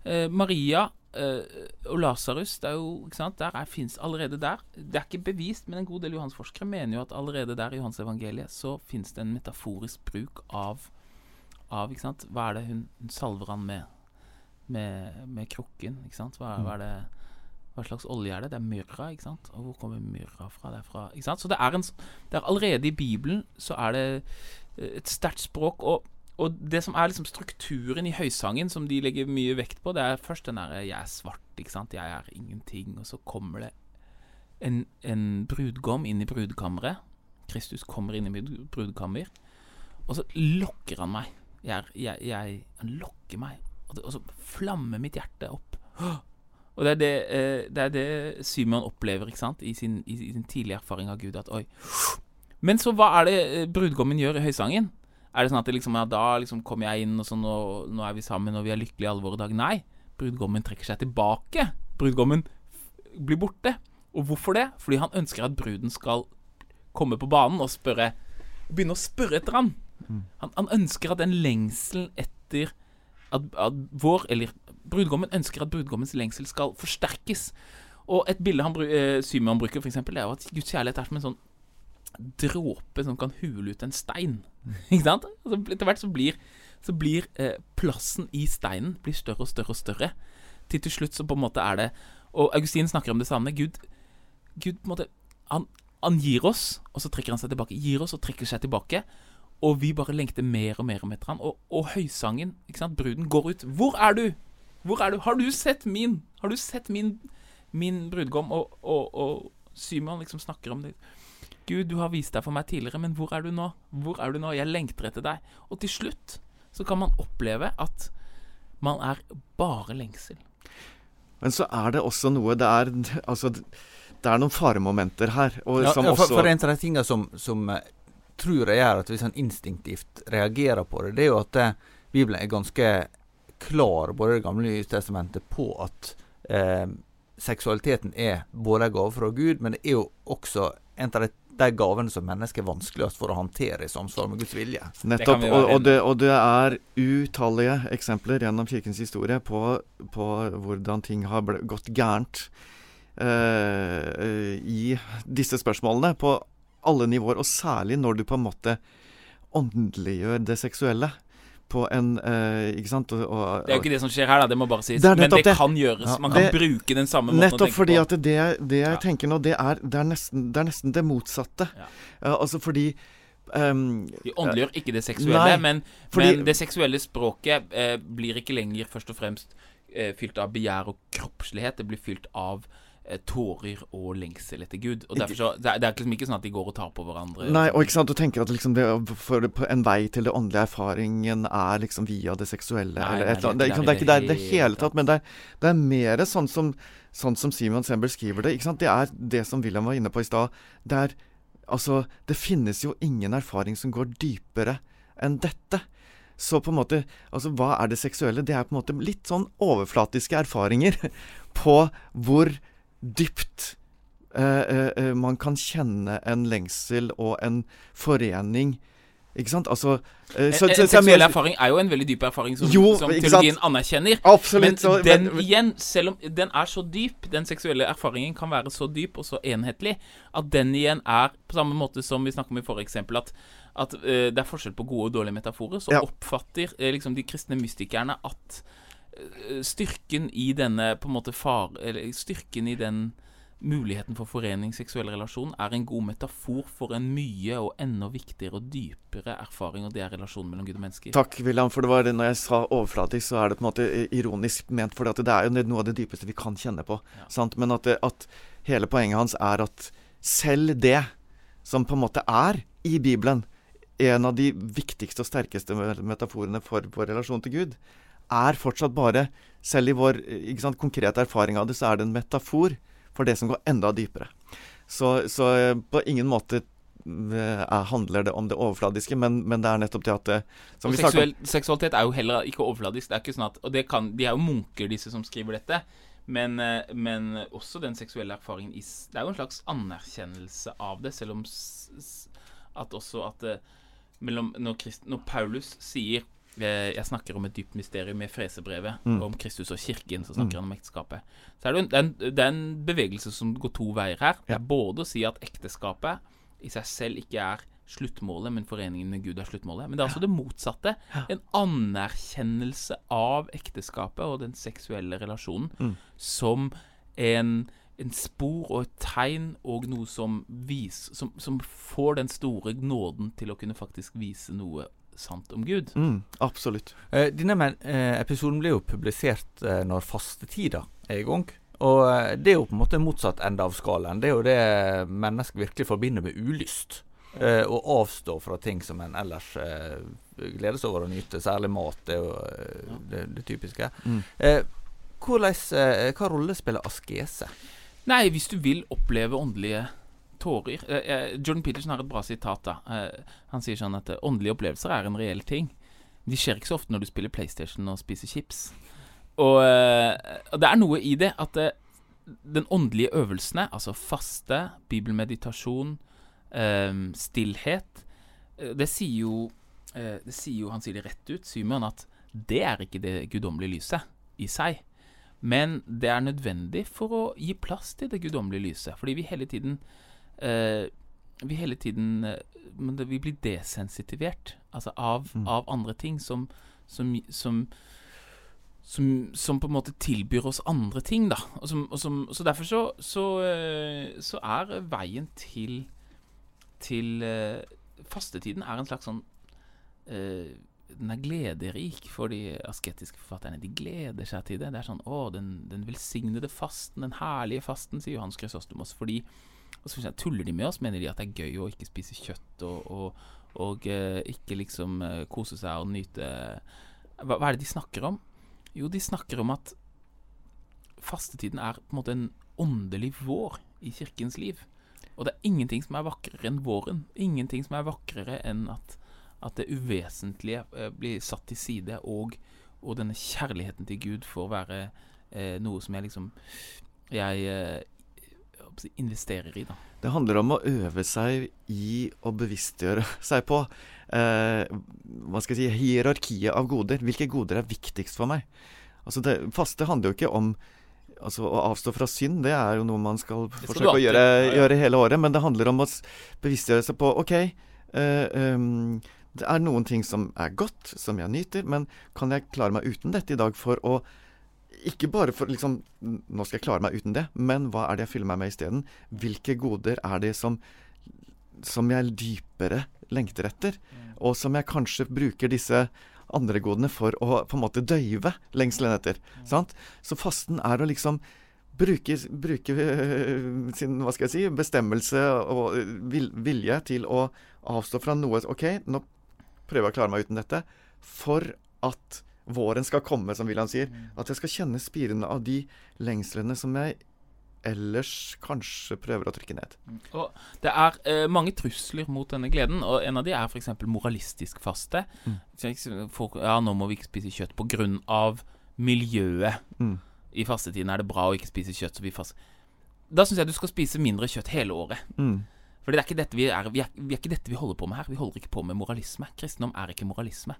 eh, Maria eh, og Lasarus, det er jo, ikke sant, der er, finnes allerede der Det er ikke bevist, men en god del johansforskere mener jo at allerede der i Johans evangeliet så finnes det en metaforisk bruk av, av Hva er det hun, hun salver han med? Med, med krukken, ikke sant? Hva, hva er det hva slags olje er det? Det er myrra, ikke sant? Og hvor kommer myrra fra? Det fra ikke sant? Så det er, en, det er allerede i Bibelen så er det eh, et sterkt språk. Og, og, det som er liksom strukturen i høysangen, som de legger mye vekt på, det er først den derre 'jeg er svart', ikke sant? 'Jeg er ingenting', og så kommer det en, en brudgom inn i brudkammeret. Kristus kommer inn i mitt brudekammer, og så lokker han meg. Jeg, jeg, jeg, han lokker meg, og så flammer mitt hjerte opp. Og det er det, eh, det, er det Symeon opplever ikke sant? I sin, i, i sin tidlige erfaring av Gud. At oi Men så hva er det eh, brudgommen gjør i høysangen? Er det sånn at det liksom, ja, da liksom kommer jeg inn, og så nå, nå, er vi sammen, og vi er lykkelige alle våre dager? Nei. Brudgommen trekker seg tilbake. Brudgommen blir borte. Og hvorfor det? Fordi han ønsker at bruden skal komme på banen og spørre Begynne å spørre etter han. Mm. Han, han ønsker at den lengselen etter at, at vår, eller brudgommen ønsker at brudgommens lengsel skal forsterkes. Og et bilde han, eh, Symeon bruker, for det er jo at Guds kjærlighet er som en sånn dråpe som kan hule ut en stein. Ikke sant? Altså, etter hvert så blir, så blir eh, plassen i steinen blir større og større og større. Til til slutt så på en måte er det Og Augustin snakker om det samme. Gud, Gud på en måte han, han gir oss, og så trekker han seg tilbake. Gir oss og trekker seg tilbake. Og vi bare lengter mer og mer etter han. Og, og høysangen, ikke sant, bruden, går ut. Hvor er du? Hvor er du? Har du sett min? Har du sett min, min brudgom? Og, og, og Simon liksom snakker om det. Gud, du har vist deg for meg tidligere, men hvor er du nå? Hvor er du nå? Jeg lengter etter deg. Og til slutt så kan man oppleve at man er bare lengsel. Men så er det også noe Det er, altså, det er noen faremomenter her. Ja, for, også, for, en av de tingene som, som eh, tror jeg gjør at hvis han instinktivt reagerer på det, det er jo at eh, Bibelen er ganske klar, både Det gamle og nye testamentet, på at eh, seksualiteten er både en gave fra Gud, men det er jo også en av de, de gavene som mennesket er vanskeligst for å håndtere i samsvar med Guds vilje. Nettopp. Og, og, det, og, det, er utallige eksempler gjennom kirkens historie på, på hvordan ting har gått gærent eh, i disse spørsmålene. På alle nivåer, og særlig når du på en måte åndeliggjør det seksuelle på en uh, Ikke sant? Og, og, det er jo ikke det som skjer her, da. Det må bare sies. Det Men det, det, kan gjøres. Ja, Man kan det, bruke den samme måten å tenke på. Nettopp fordi at det, det jeg ja. tenker nå, det er, det er, nesten, det, er nesten det motsatte. Ja. Uh, altså fordi um, De åndeliggjør ikke det seksuelle, nei, men, fordi, men, det seksuelle språket eh, blir ikke lenger først og fremst fylt av begjær og kroppslighet. Det blir fylt av Eh, tårer og lengsel etter Gud. Og derfor så, Det er liksom ikke sånn at de går og tar på hverandre. Nei, og ikke sant, du tenker at liksom det, for en vei til det åndelige erfaringen er liksom via det seksuelle. Nei, eller et eller annet. Det, det, er ikke det, det hele tatt, men det er, det er mer sånn som, sånn som Simon Sember skriver det. ikke sant, Det er det som William var inne på i stad. Det er Altså, det finnes jo ingen erfaring som går dypere enn dette. Så på en måte Altså, hva er det seksuelle? Det er på en måte litt sånn overflatiske erfaringer på hvor dypt eh, eh, eh, man kan kjenne en lengsel og en forening. Ikke sant? Altså eh, så, En, en seksuell erfaring er jo en veldig dyp erfaring som, jo, som teologien sant? anerkjenner. Absolutt, men så, den men, igjen, selv om den er så dyp, den seksuelle erfaringen kan være så dyp og så enhetlig, at den igjen er på samme måte som vi snakket om i forrige eksempel, at, at uh, det er forskjell på gode og dårlige metaforer, så ja. oppfatter uh, liksom de kristne mystikerne at styrken i denne på en måte far... Eller styrken i den muligheten for forening, seksuell relasjon, er en god metafor for en mye og enda viktigere og dypere erfaring, og det er relasjonen mellom Gud og mennesker. Takk, William, for det var det når jeg sa overflatisk, så er det på en måte ironisk ment, for det er jo noe av det dypeste vi kan kjenne på. Ja. Men at, at, hele poenget hans er at selv det som på en måte er i Bibelen, en av de viktigste og sterkeste metaforene for vår relasjon til Gud, er fortsatt bare Selv i vår sant, konkrete erfaring av det, så er det en metafor for det som går enda dypere. Så, så eh, på ingen måte er, handler det om det overfladiske, men, men det er nettopp det at det, og seksuell, Seksualitet er jo heller ikke overfladisk. Det er ikke sånn at, og kan, De er jo munker, disse som skriver dette. Men, eh, men, også den seksuelle erfaringen Det er jo en slags anerkjennelse av det, selv om at også at mellom, når, Christ, når Paulus sier Eh, jeg snakker om et dypt mysterium i Fresebrevet, mm. om Kristus og kirken. Så snakker mm. han om ekteskapet. Så er det, en, det er en bevegelse som går to veier her. Det er både å si at ekteskapet i seg selv ikke er sluttmålet, men foreningen med Gud er sluttmålet. Men det er altså det motsatte. En anerkjennelse av ekteskapet og den seksuelle relasjonen mm. som en, en, spor og et tegn og noe som, vis, som, som får den store nåden til å kunne faktisk vise noe sant om Gud. Mm, absolutt. Eh, denne eh, episoden ble jo publisert eh, når fastetida er i gang. Og eh, det er jo på en måte motsatt ende av skalaen. Det er jo det mennesker virkelig forbinder med ulyst. Eh, å avstå fra ting som en ellers eh, gleder seg over å nyte. Særlig mat. Det er jo eh, det, det, typiske. Mm. Hvordan, hva rolle spiller askese? Nei, hvis du vil oppleve åndelige tårer. Eh, eh, Jordan Peterson har et bra sitat. da eh, Han sier sånn at åndelige opplevelser er en reell ting. De skjer ikke så ofte når du spiller PlayStation og spiser chips. Og, og det er noe i det at den åndelige øvelsene, altså faste, bibelmeditasjon, stillhet Det sier jo det sier jo, Han sier det rett ut, Symeon, at det er ikke det guddommelige lyset i seg. Men det er nødvendig for å gi plass til det guddommelige lyset. Fordi vi hele tiden vi hele tiden eh, Men det, vi blir desensitivert altså av, mm. av andre ting som som, som, som som, på en måte tilbyr oss andre ting, da. Og som, så derfor så, så, eh, så, er veien til til Fastetiden er en slags sånn uh, Den er glederik for de asketiske forfatterne. De gleder seg til det. Det er sånn Å, den, den velsignede fasten, den herlige fasten, sier Johannes Chrysostomos. Fordi og så tuller de med oss, mener de at det er gøy å ikke spise kjøtt og, og, og eh, ikke liksom uh, kose seg og nyte hva, hva, er det de snakker om? Jo, de snakker om at fastetiden er på en måte en åndelig vår i kirkens liv. Og det er ingenting som er vakrere enn våren. Ingenting som er vakrere enn at, at det uvesentlige eh, blir satt til side, og, og, denne kjærligheten til Gud får være noe som jeg liksom jeg investerer i. da. Det handler om å øve seg i å bevisstgjøre seg på eh, hva skal jeg si, hierarkiet av goder. Hvilke goder er viktigst for meg? Altså det Faste handler jo ikke om altså Å avstå fra synd, det er jo noe man skal forsøke å gjøre, gjøre, hele året. Men det handler om å bevisstgjøre seg på OK, eh, um, det er noen ting som er godt, som jeg nyter, men kan jeg klare meg uten dette i dag for å ikke bare for liksom Nå skal jeg klare meg uten det, men hva er det jeg fyller meg med isteden? Hvilke goder er det som, som jeg dypere lengter etter? Mm. Og som jeg kanskje bruker disse andre godene for å på en måte døyve lengselen etter. Mm. Sant? Så fasten er å liksom bruke, bruke uh, sin hva skal jeg si, bestemmelse og vilje til å avstå fra noe OK, nå prøver jeg å klare meg uten dette. For at våren skal komme, som William sier. At jeg skal kjenne spirene av de lengslene som jeg ellers kanskje prøver å trykke ned. Og Det er eh, mange trusler mot denne gleden, og en av de er f.eks. moralistisk faste. Mm. For, ja, nå må vi ikke spise kjøtt pga. miljøet. Mm. I fastetiden er det bra å ikke spise kjøtt. Så vi fast... Da syns jeg du skal spise mindre kjøtt hele året. Mm. Fordi det er ikke dette vi er, vi er, vi er ikke dette vi holder på med her. Vi holder ikke på med moralisme. Kristendom er ikke moralisme.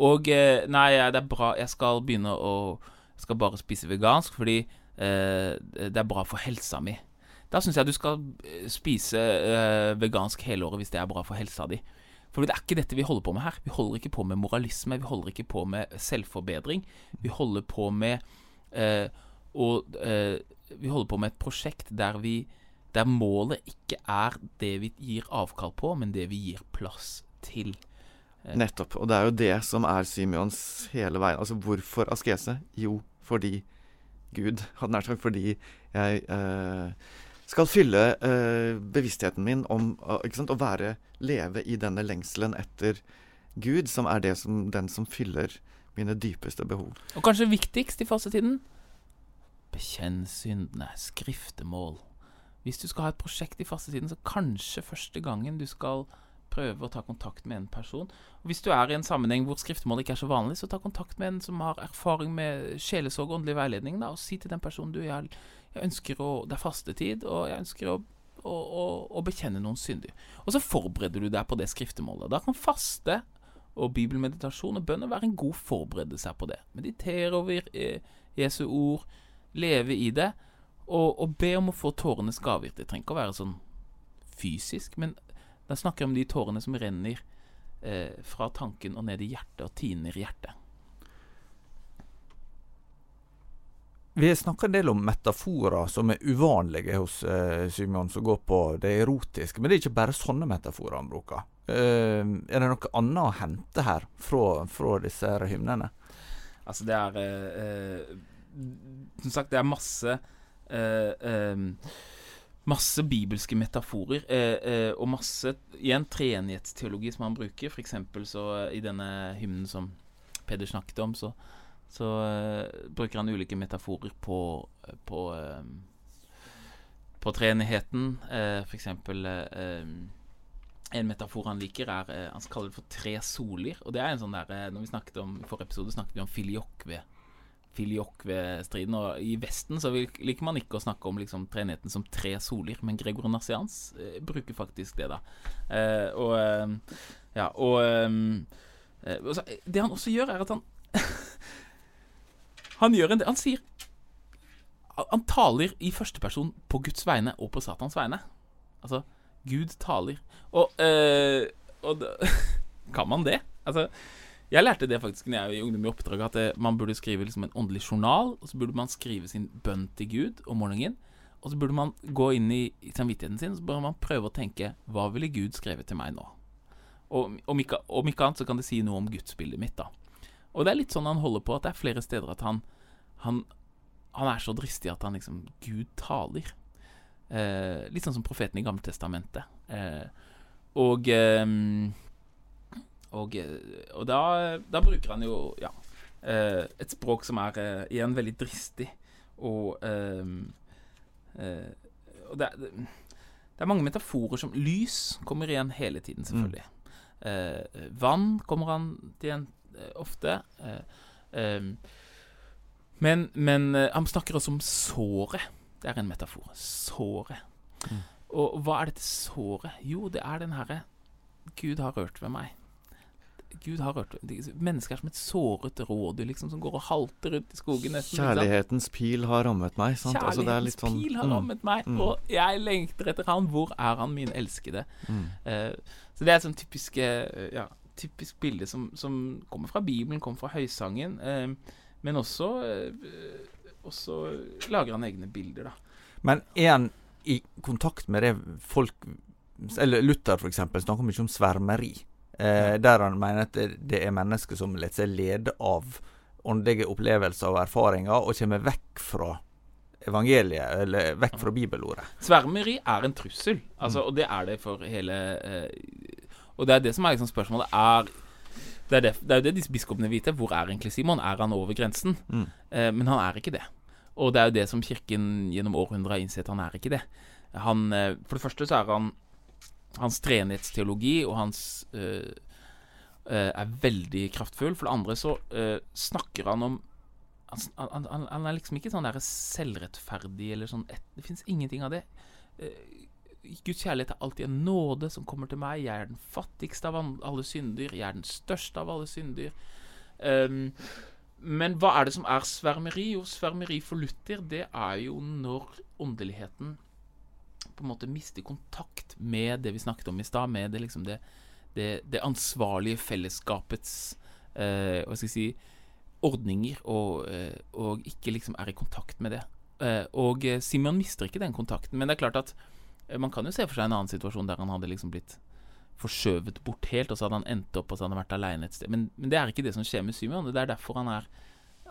Og eh, nei, det er bra Jeg skal begynne å Jeg skal bare spise vegansk fordi eh, det er bra for helsa mi. Da syns jeg du skal eh, spise eh, vegansk hele året hvis det er bra for helsa di. For det er ikke dette vi holder på med her. Vi holder ikke på med moralisme. Vi holder ikke på med selvforbedring. Vi holder på med eh, og, eh, Vi holder på med et prosjekt der vi der målet ikke er det vi gir avkall på, men det vi gir plass til. Eh, Nettopp. Og det er jo det som er Simeons hele veien. Altså hvorfor askese? Jo, fordi Gud hadde nær sagt fordi jeg eh, skal fylle eh, bevisstheten min om sant, å være, leve i denne lengselen etter Gud, som er det som, den som fyller mine dypeste behov. Og kanskje viktigst i fastetiden bekjenn syndene, skriftemål. Hvis du skal ha et prosjekt i faste tiden, så kanskje første gangen du skal prøve å ta kontakt med en person. Og Hvis du er i en sammenheng hvor skriftemål ikke er så vanlig, så ta kontakt med en som har erfaring med sjelesorg og åndelig veiledning, da, og si til den personen du jeg, jeg ønsker å Det er fastetid, og jeg ønsker å, å, å, bekjenne noen synder. Og så forbereder du deg på det skriftemålet. Da kan faste og bibelmeditasjon og bønner være en god forberedelse på det. Meditere over eh, Jesu ord, leve i det, og, og be om å få tårenes gaver. Det trenger ikke å være sånn fysisk, men da snakker jeg om de tårene som renner eh, fra tanken og ned i hjertet og tiner hjertet. Vi har snakka en del om metaforer som er uvanlige hos eh, Symeon, som går på det erotiske. Men det er ikke bare sånne metaforer han bruker. Eh, er det noe annet å hente her fra, fra disse hymnene? Altså, det er eh, eh Som sagt, det er masse Masse bibelske metaforer, og masse igjen treenighetsteologi som han bruker. Eksempel så i denne hymnen som Peder snakket om, så så uh, bruker han ulike metaforer på, på, uh, på treenigheten. Uh, for eksempel En metafor han liker, er Han kaller det for tre soler. Og det er en sånn der Når vi snakket om i forrige episode snakket vi om filiokve. Filiokve-striden. Og i Vesten så liker man ikke å snakke om liksom, treenigheten som tre soler, men Gregor Nassians bruker faktisk det, da. og ja, og Det han også gjør, er at han Han gjør en del Han sier Han taler i førsteperson på Guds vegne og på Satans vegne. Altså Gud taler. Og, øh, og Kan man det? Altså jeg lærte det faktisk når jeg var i Ungdom i oppdrag, at det, man burde skrive liksom en åndelig journal. Og så burde man skrive sin bønn til Gud om morgenen. Og så burde man gå inn i, samvittigheten sin så burde man prøve å tenke Hva ville Gud skrevet til meg nå? Og om ikke, om ikke annet så kan det si noe om gudsbildet mitt, da. Og det er litt sånn han holder på, at det er flere steder at han han, han er så dristig at han liksom Gud taler. Eh, litt sånn som profeten i Gammeltestamentet. Eh, og eh, og, og da, da, bruker han jo ja, eh, et språk som er eh, igjen veldig dristig. Og, eh, og det, det, er mange metaforer som Lys kommer igjen hele tiden, selvfølgelig. Mm. vann kommer han til igjen ofte. Eh, men, men han snakker også om såret. Det er en metafor. Såret. Mm. Og hva er dette såret? Jo, det er den herre Gud har rørt ved meg. Gud har hørt Mennesker er som et såret rådyr liksom, som går og halter rundt i skogen. Nesten, Kjærlighetens pil har rammet meg. Sant? Kjærlighetens altså, sånn, pil har mm, rammet meg, mm. og jeg lengter etter han. Hvor er han, min elskede? Mm. Uh, så det er et sånn typisk, uh, ja, typisk bilde som, som, kommer fra Bibelen, kommer fra Høysangen. Uh, men også, uh, også lager han egne bilder, da. Men er han i kontakt med det folk Eller Luther, eksempel, snakker mye om svermeri. Eh, der han mener at det er mennesker som lar seg lede av åndelige opplevelser og erfaringer, og kommer vekk fra evangeliet, eller vekk fra bibelordet. Svermeri er en trussel, altså, mm. og det er det for hele eh, Og det er det som er liksom spørsmålet. Er det er, det, det er jo det disse biskopene vite Hvor er egentlig Simon? Er han over grensen? Mm. Eh, men han er ikke det. Og det er jo det som Kirken gjennom århundrer har innsett. Han er ikke det. Han, eh, for det første så er han Hans treenighetsteologi og hans eh, eh, er veldig kraftfull. For det andre så eh, snakker han om han, han, han, er liksom ikke sånn der selvrettferdig eller sånn Det fins ingenting av det. Guds kjærlighet er alltid en nåde som kommer til meg. Jeg er den fattigste av alle synder. Jeg er den største av alle synder. Um, men hva er det som er svermeri? Jo, svermeri for Luther, det er jo når åndeligheten på en måte mister kontakt med det vi snakket om i stad, med det, liksom det, det, det, ansvarlige fellesskapets eh, Hva skal jeg si ordninger, og, uh, og, ikke liksom er i kontakt med det. Uh, og Simon mister ikke den kontakten, men det er klart at Eh, man kan jo se for seg en annen situasjon der han hadde liksom blitt forskjøvet bort helt, og så hadde han endt opp og så hadde han vært aleine et sted. Men, men, det er ikke det som skjer med Symeon. Det er derfor han er,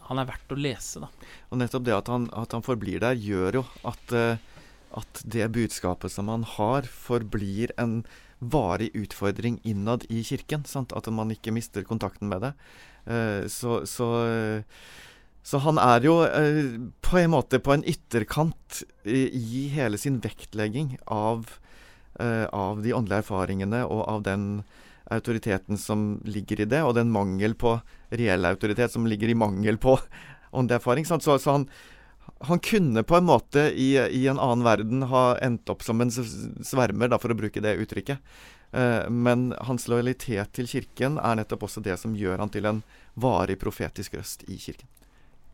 han er verdt å lese, da. Og nettopp det at han, at han forblir der, gjør jo at uh, at det budskapet som han har, forblir en varig utfordring innad i kirken. Sant? At man ikke mister kontakten med det. Eh, så, så, så, han er jo eh, på en måte på en ytterkant i, i hele sin vektlegging av, eh, av de åndelige erfaringene og av den autoriteten som ligger i det, og den mangel på reell autoritet som ligger i mangel på åndelig erfaring. Så, så han, han, kunne på en måte i, i, en annen verden ha endt opp som en svermer, da, for å bruke det uttrykket. Uh, men hans lojalitet til Kirken er nettopp også det som gjør han til en varig profetisk røst i Kirken.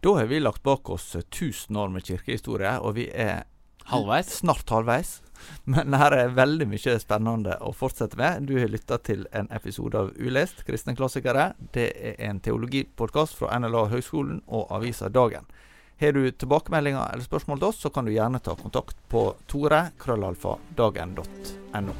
Da har vi lagt bak oss 1000 år med kirkehistorie, og vi er halvveis. snart halvveis. Men her er veldig mye spennende å fortsette med. Du har lytta til en episode av Ulest kristne klassikere. Det er en teologipodkast fra NLA Høgskolen og avisa Dagen. Har du tilbakemeldinger eller spørsmål til oss, så kan du gjerne ta kontakt på tore.krøllalfa.dagen.no.